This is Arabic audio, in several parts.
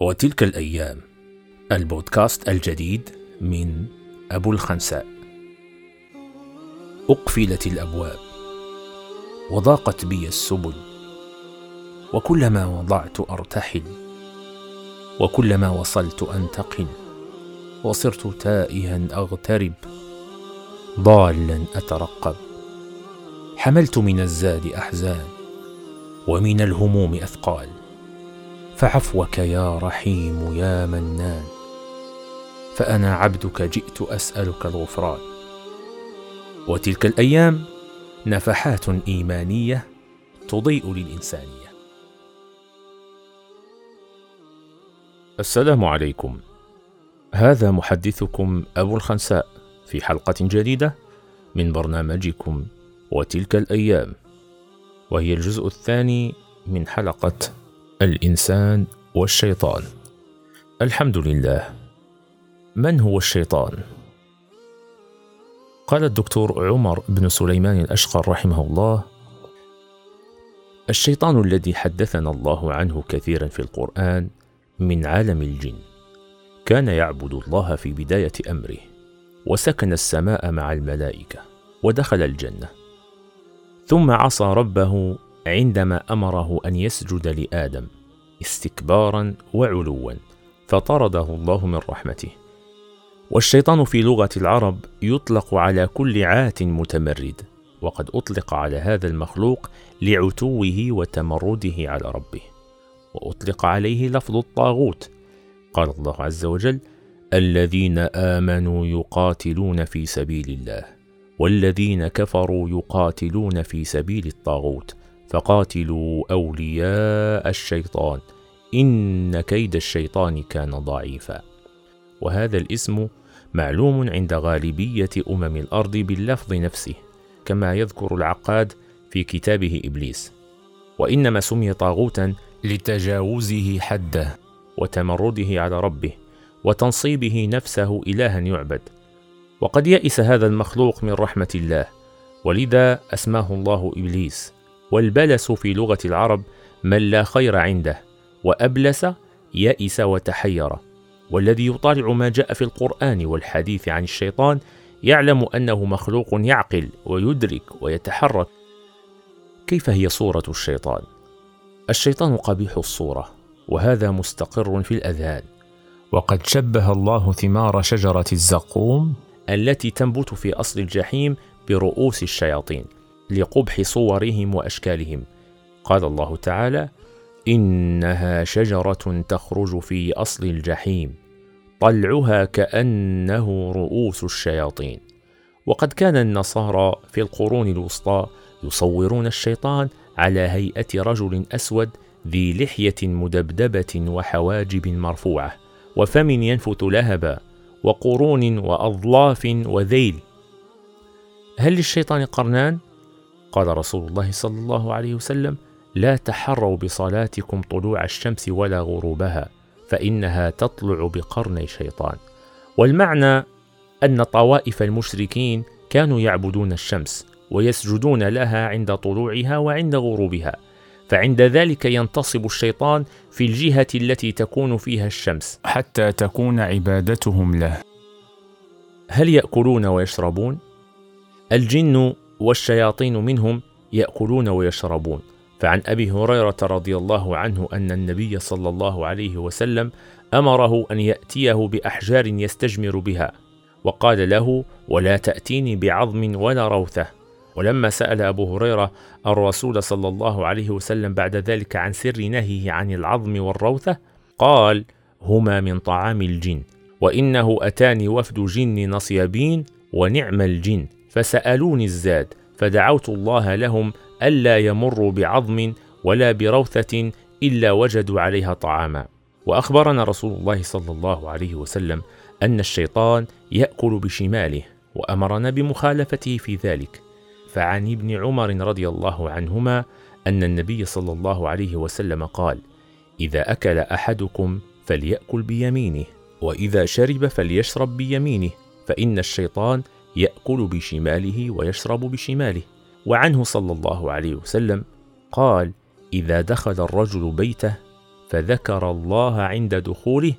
وتلك الأيام البودكاست الجديد من أبو الخنساء. أقفلت الأبواب وضاقت بي السبل وكلما وضعت أرتحل وكلما وصلت أنتقل وصرت تائها أغترب ضالا أترقب. حملت من الزاد أحزان ومن الهموم أثقال. فعفوك يا رحيم يا منان. فأنا عبدك جئت أسألك الغفران. وتلك الأيام نفحات إيمانية تضيء للإنسانية. السلام عليكم. هذا محدثكم أبو الخنساء في حلقة جديدة من برنامجكم وتلك الأيام وهي الجزء الثاني من حلقة الإنسان والشيطان. الحمد لله. من هو الشيطان؟ قال الدكتور عمر بن سليمان الأشقر رحمه الله الشيطان الذي حدثنا الله عنه كثيرا في القرآن من عالم الجن. كان يعبد الله في بداية أمره وسكن السماء مع الملائكة ودخل الجنة. ثم عصى ربه عندما أمره أن يسجد لآدم استكبارا وعلوا فطرده الله من رحمته. والشيطان في لغة العرب يطلق على كل عات متمرد وقد أطلق على هذا المخلوق لعتوه وتمرده على ربه. وأطلق عليه لفظ الطاغوت. قال الله عز وجل الذين آمنوا يقاتلون في سبيل الله والذين كفروا يقاتلون في سبيل الطاغوت. فقاتلوا أولياء الشيطان إن كيد الشيطان كان ضعيفا. وهذا الاسم معلوم عند غالبية أمم الأرض باللفظ نفسه كما يذكر العقاد في كتابه إبليس. وإنما سمي طاغوتا لتجاوزه حده وتمرده على ربه وتنصيبه نفسه الها يعبد. وقد يئس هذا المخلوق من رحمة الله ولذا أسماه الله إبليس. والبلس في لغة العرب من لا خير عنده وأبلس يئس وتحير. والذي يطالع ما جاء في القرآن والحديث عن الشيطان يعلم أنه مخلوق يعقل ويدرك ويتحرك. كيف هي صورة الشيطان؟ الشيطان قبيح الصورة وهذا مستقر في الأذهان. وقد شبه الله ثمار شجرة الزقوم التي تنبت في أصل الجحيم برؤوس الشياطين. لقبح صورهم وأشكالهم. قال الله تعالى إنها شجرة تخرج في أصل الجحيم طلعها كأنه رؤوس الشياطين. وقد كان النصارى في القرون الوسطى يصورون الشيطان على هيئة رجل أسود ذي لحية مدبدبة وحواجب مرفوعة وفم ينفث لهبا وقرون وأظلاف وذيل. هل للشيطان قرنان؟ قال رسول الله صلى الله عليه وسلم لا تحروا بصلاتكم طلوع الشمس ولا غروبها فإنها تطلع بقرني شيطان. والمعنى أن طوائف المشركين كانوا يعبدون الشمس ويسجدون لها عند طلوعها وعند غروبها فعند ذلك ينتصب الشيطان في الجهة التي تكون فيها الشمس. حتى تكون عبادتهم له. هل يأكلون ويشربون؟ الجن والشياطين منهم يأكلون ويشربون. فعن أبي هريرة رضي الله عنه أن النبي صلى الله عليه وسلم أمره أن يأتيه بأحجار يستجمر بها وقال له ولا تأتيني بعظم ولا روثة. ولما سأل أبو هريرة الرسول صلى الله عليه وسلم بعد ذلك عن سر نهيه عن العظم والروثة قال هما من طعام الجن وإنه أتاني وفد جن نصيبين ونعم الجن. فسألوني الزاد فدعوت الله لهم ألا يمروا بعظم ولا بروثة إلا وجدوا عليها طعاما. وأخبرنا رسول الله صلى الله عليه وسلم أن الشيطان يأكل بشماله وأمرنا بمخالفته في ذلك. فعن ابن عمر رضي الله عنهما أن النبي صلى الله عليه وسلم قال إذا أكل أحدكم فليأكل بيمينه وإذا شرب فليشرب بيمينه فإن الشيطان يأكل بشماله ويشرب بشماله. وعنه صلى الله عليه وسلم قال إذا دخل الرجل بيته فذكر الله عند دخوله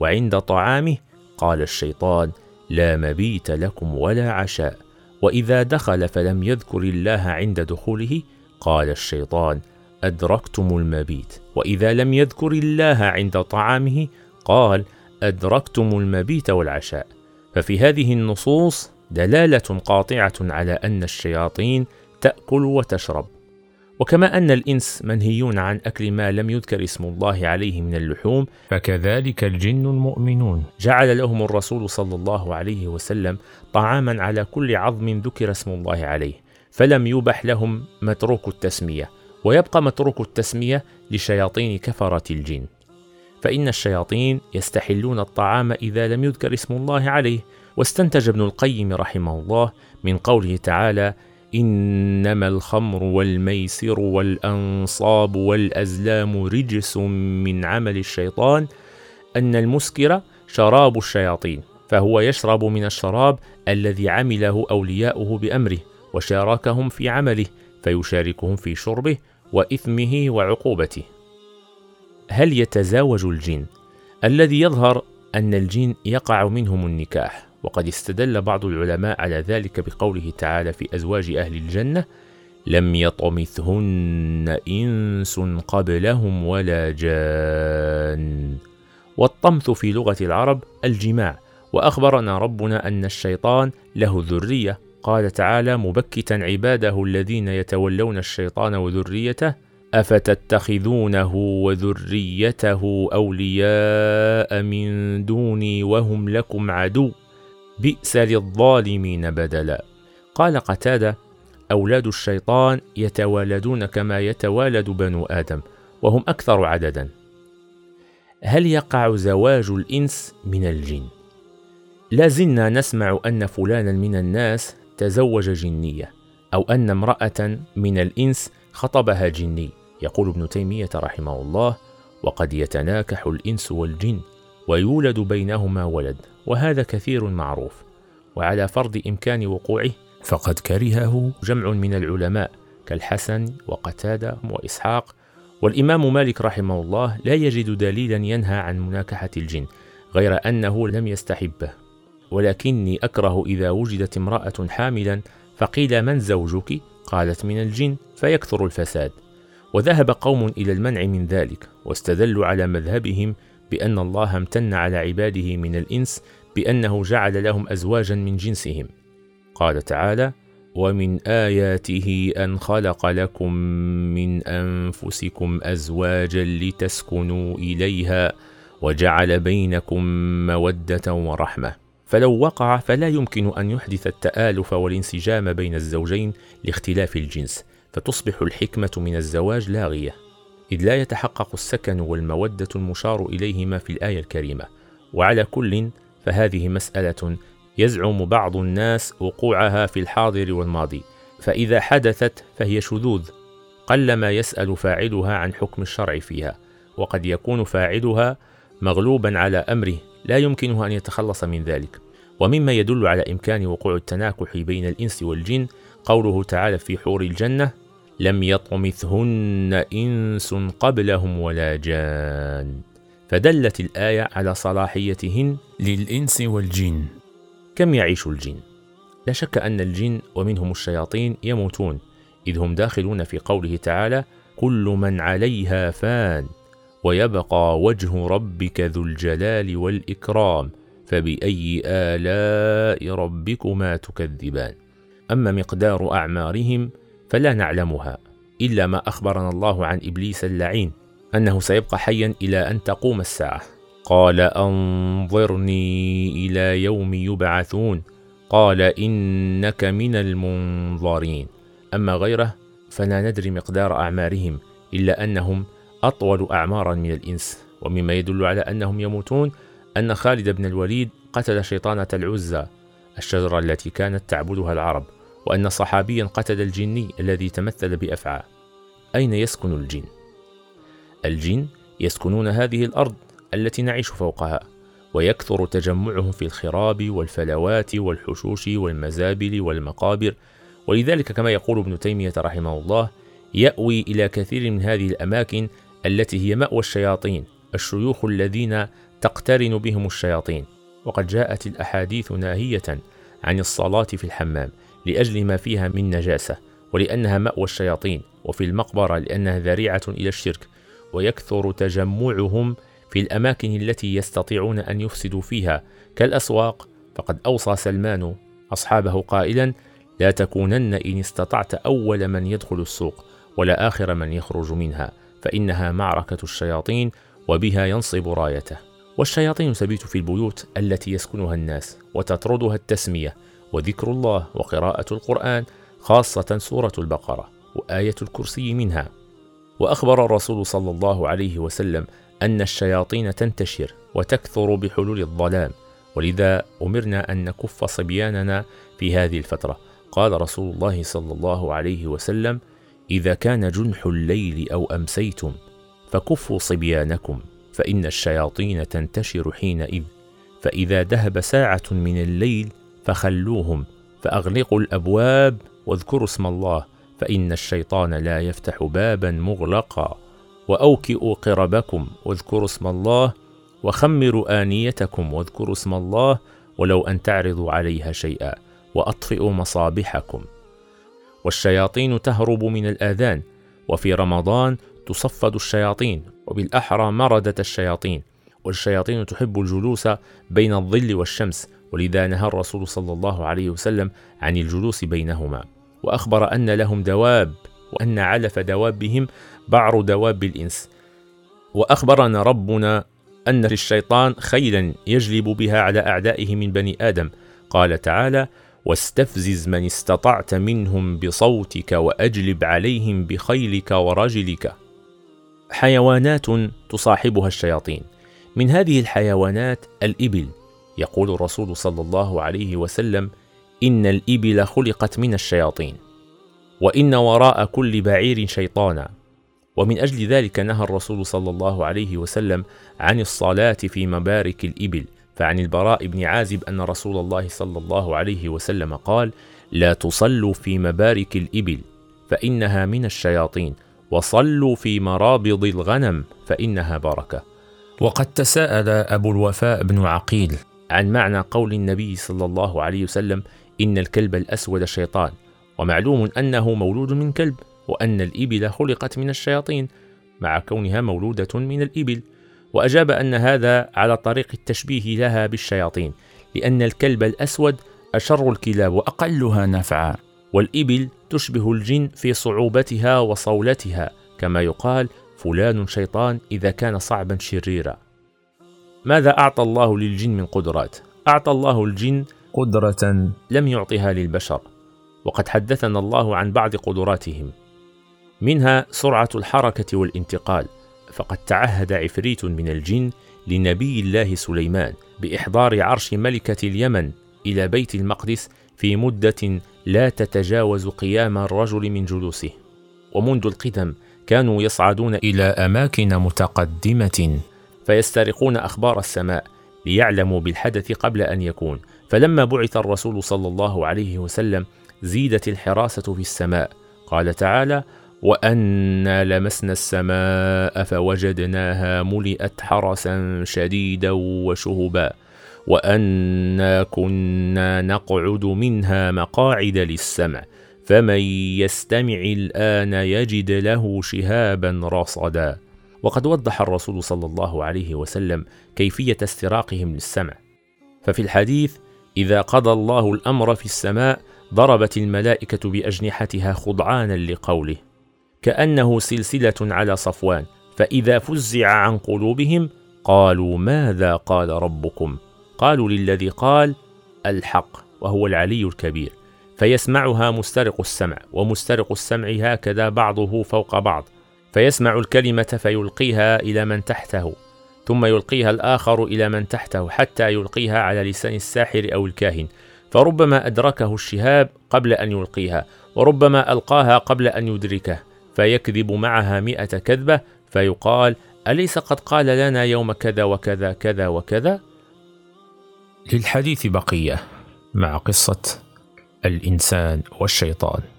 وعند طعامه قال الشيطان لا مبيت لكم ولا عشاء. وإذا دخل فلم يذكر الله عند دخوله قال الشيطان أدركتم المبيت. وإذا لم يذكر الله عند طعامه قال أدركتم المبيت والعشاء. ففي هذه النصوص دلالة قاطعة على أن الشياطين تأكل وتشرب. وكما أن الإنس منهيون عن أكل ما لم يذكر اسم الله عليه من اللحوم فكذلك الجن المؤمنون. جعل لهم الرسول صلى الله عليه وسلم طعاما على كل عظم ذكر اسم الله عليه فلم يبح لهم متروك التسمية ويبقى متروك التسمية لشياطين كفرة الجن. فإن الشياطين يستحلون الطعام إذا لم يذكر اسم الله عليه. واستنتج ابن القيم رحمه الله من قوله تعالى إنما الخمر والميسر والأنصاب والأزلام رجس من عمل الشيطان أن المسكر شراب الشياطين فهو يشرب من الشراب الذي عمله أولياؤه بأمره وشاركهم في عمله فيشاركهم في شربه وإثمه وعقوبته. هل يتزاوج الجن الذي يظهر أن الجن يقع منهم النكاح وقد استدل بعض العلماء على ذلك بقوله تعالى في أزواج أهل الجنة لم يطمثهن إنس قبلهم ولا جان والطمث في لغة العرب الجماع وأخبرنا ربنا أن الشيطان له ذرية. قال تعالى مبكتا عباده الذين يتولون الشيطان وذريته أفتتخذونه وذريته أولياء من دوني وهم لكم عدو؟ بئس للظالمين بدلا. قال قتادة أولاد الشيطان يتوالدون كما يتوالد بنو آدم وهم أكثر عددا. هل يقع زواج الإنس من الجن؟ لازلنا نسمع أن فلانا من الناس تزوج جنية أو أن امرأة من الإنس خطبها جني. يقول ابن تيمية رحمه الله وقد يتناكح الإنس والجن ويولد بينهما ولد وهذا كثير معروف وعلى فرض إمكان وقوعه فقد كرهه جمع من العلماء كالحسن وقتادة وإسحاق والإمام مالك رحمه الله لا يجد دليلا ينهى عن مناكحة الجن غير أنه لم يستحبه ولكني أكره إذا وجدت امرأة حاملا فقيل من زوجك؟ قالت من الجن فيكثر الفساد وذهب قوم إلى المنع من ذلك واستدلوا على مذهبهم بأن الله امتن على عباده من الإنس بأنه جعل لهم أزواجا من جنسهم. قال تعالى ومن آياته أن خلق لكم من أنفسكم أزواجا لتسكنوا إليها وجعل بينكم مودة ورحمة فلو وقع فلا يمكن أن يحدث التآلف والانسجام بين الزوجين لاختلاف الجنس. فتصبح الحكمة من الزواج لاغية إذ لا يتحقق السكن والمودة المشار إليهما في الآية الكريمة. وعلى كل فهذه مسألة يزعم بعض الناس وقوعها في الحاضر والماضي. فإذا حدثت فهي شذوذ قلما يسأل فاعلها عن حكم الشرع فيها. وقد يكون فاعلها مغلوبا على أمره لا يمكنه أن يتخلص من ذلك. ومما يدل على إمكان وقوع التناكح بين الإنس والجن قوله تعالى في حور الجنة لم يطمثهن إنس قبلهم ولا جان. فدلت الآية على صلاحيتهن للإنس والجن. كم يعيش الجن؟ لا شك أن الجن ومنهم الشياطين يموتون إذ هم داخلون في قوله تعالى كل من عليها فان ويبقى وجه ربك ذو الجلال والإكرام فبأي آلاء ربكما تكذبان. أما مقدار أعمارهم فلا نعلمها إلا ما أخبرنا الله عن إبليس اللعين أنه سيبقى حيا إلى أن تقوم الساعة. قال أنظرني إلى يوم يبعثون. قال إنك من المنظرين. أما غيره فلا ندري مقدار أعمارهم إلا أنهم أطول اعمارا من الإنس. ومما يدل على أنهم يموتون أن خالد بن الوليد قتل شيطانة العزى الشجرة التي كانت تعبدها العرب. وأن صحابيا قتل الجني الذي تمثل بأفعى. أين يسكن الجن؟ الجن يسكنون هذه الأرض التي نعيش فوقها ويكثر تجمعهم في الخراب والفلوات والحشوش والمزابل والمقابر. ولذلك كما يقول ابن تيمية رحمه الله يأوي إلى كثير من هذه الأماكن التي هي مأوى الشياطين الشيوخ الذين تقترن بهم الشياطين. وقد جاءت الأحاديث ناهية عن الصلاة في الحمام. لأجل ما فيها من نجاسة ولأنها مأوى الشياطين وفي المقبرة لأنها ذريعة إلى الشرك ويكثر تجمعهم في الأماكن التي يستطيعون أن يفسدوا فيها. كالأسواق فقد أوصى سلمان أصحابه قائلا لا تكونن إن استطعت أول من يدخل السوق ولا آخر من يخرج منها فإنها معركة الشياطين وبها ينصب رايته. والشياطين تبيت في البيوت التي يسكنها الناس وتطردها التسمية وذكر الله وقراءة القرآن خاصة سورة البقرة وآية الكرسي منها. وأخبر الرسول صلى الله عليه وسلم أن الشياطين تنتشر وتكثر بحلول الظلام. ولذا أمرنا أن نكف صبياننا في هذه الفترة. قال رسول الله صلى الله عليه وسلم إذا كان جنح الليل أو أمسيتم فكفوا صبيانكم فإن الشياطين تنتشر حينئذ. فإذا ذهب ساعة من الليل فخلوهم فأغلقوا الأبواب واذكروا اسم الله فإن الشيطان لا يفتح بابا مغلقا. وأوكئوا قربكم واذكروا اسم الله وخمروا آنيتكم واذكروا اسم الله ولو أن تعرضوا عليها شيئا وأطفئوا مصابيحكم والشياطين تهرب من الآذان وفي رمضان تصفد الشياطين وبالأحرى مردة الشياطين. والشياطين تحب الجلوس بين الظل والشمس ولذا نهى الرسول صلى الله عليه وسلم عن الجلوس بينهما وأخبر أن لهم دواب وأن علف دوابهم بعر دواب الإنس. وأخبرنا ربنا أن للشيطان خيلا يجلب بها على أعدائه من بني آدم. قال تعالى واستفزز من استطعت منهم بصوتك وأجلب عليهم بخيلك ورجلك. حيوانات تصاحبها الشياطين. من هذه الحيوانات الإبل. يقول الرسول صلى الله عليه وسلم إن الإبل خلقت من الشياطين وإن وراء كل بعير شيطانا. ومن أجل ذلك نهى الرسول صلى الله عليه وسلم عن الصلاة في مبارك الإبل فعن البراء بن عازب أن رسول الله صلى الله عليه وسلم قال لا تصلوا في مبارك الإبل فإنها من الشياطين وصلوا في مرابض الغنم فإنها بركة. وقد تساءل أبو الوفاء بن عقيل عن معنى قول النبي صلى الله عليه وسلم إن الكلب الأسود شيطان ومعلوم أنه مولود من كلب وأن الإبل خلقت من الشياطين مع كونها مولودة من الإبل. وأجاب أن هذا على طريق التشبيه لها بالشياطين لأن الكلب الأسود أشر الكلاب وأقلها نفعا والإبل تشبه الجن في صعوبتها وصولتها كما يقال فلان شيطان إذا كان صعبا شريرا. ماذا أعطى الله للجن من قدرات؟ أعطى الله الجن قدرة لم يعطها للبشر وقد حدثنا الله عن بعض قدراتهم. منها سرعة الحركة والانتقال فقد تعهد عفريت من الجن لنبي الله سليمان بإحضار عرش ملكة اليمن إلى بيت المقدس في مدة لا تتجاوز قيام الرجل من جلوسه. ومنذ القدم كانوا يصعدون إلى أماكن متقدمة. فيسترقون أخبار السماء ليعلموا بالحدث قبل أن يكون. فلما بعث الرسول صلى الله عليه وسلم زيدت الحراسة في السماء. قال تعالى وأنا لمسنا السماء فوجدناها ملئت حرسا شديدا وشهبا. وأنا كنا نقعد منها مقاعد للسمع. فمن يستمع الآن يجد له شهابا رصدا. وقد وضح الرسول صلى الله عليه وسلم كيفية استراقهم للسمع. ففي الحديث إذا قضى الله الأمر في السماء ضربت الملائكة بأجنحتها خضعانا لقوله كأنه سلسلة على صفوان فإذا فزع عن قلوبهم قالوا ماذا قال ربكم؟ قالوا للذي قال الحق وهو العلي الكبير. فيسمعها مسترق السمع ومسترق السمع هكذا بعضه فوق بعض. فيسمع الكلمة فيلقيها إلى من تحته ثم يلقيها الآخر إلى من تحته حتى يلقيها على لسان الساحر أو الكاهن. فربما أدركه الشهاب قبل أن يلقيها وربما ألقاها قبل أن يدركه فيكذب معها مئة كذبة فيقال أليس قد قال لنا يوم كذا وكذا كذا وكذا؟ للحديث بقية مع قصة الإنسان والشيطان.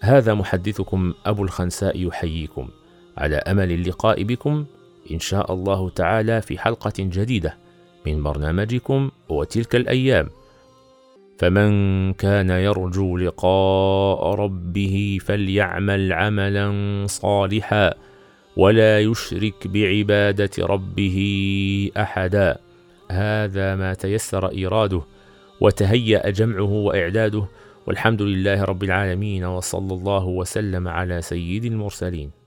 هذا محدثكم أبو الخنساء يحييكم. على أمل اللقاء بكم إن شاء الله تعالى في حلقة جديدة من برنامجكم وتلك الأيام. فمن كان يرجو لقاء ربه فليعمل عملا صالحا ولا يشرك بعبادة ربه أحدا. هذا ما تيسر إيراده وتهيأ جمعه وإعداده والحمد لله رب العالمين وصلى الله وسلم على سيد المرسلين.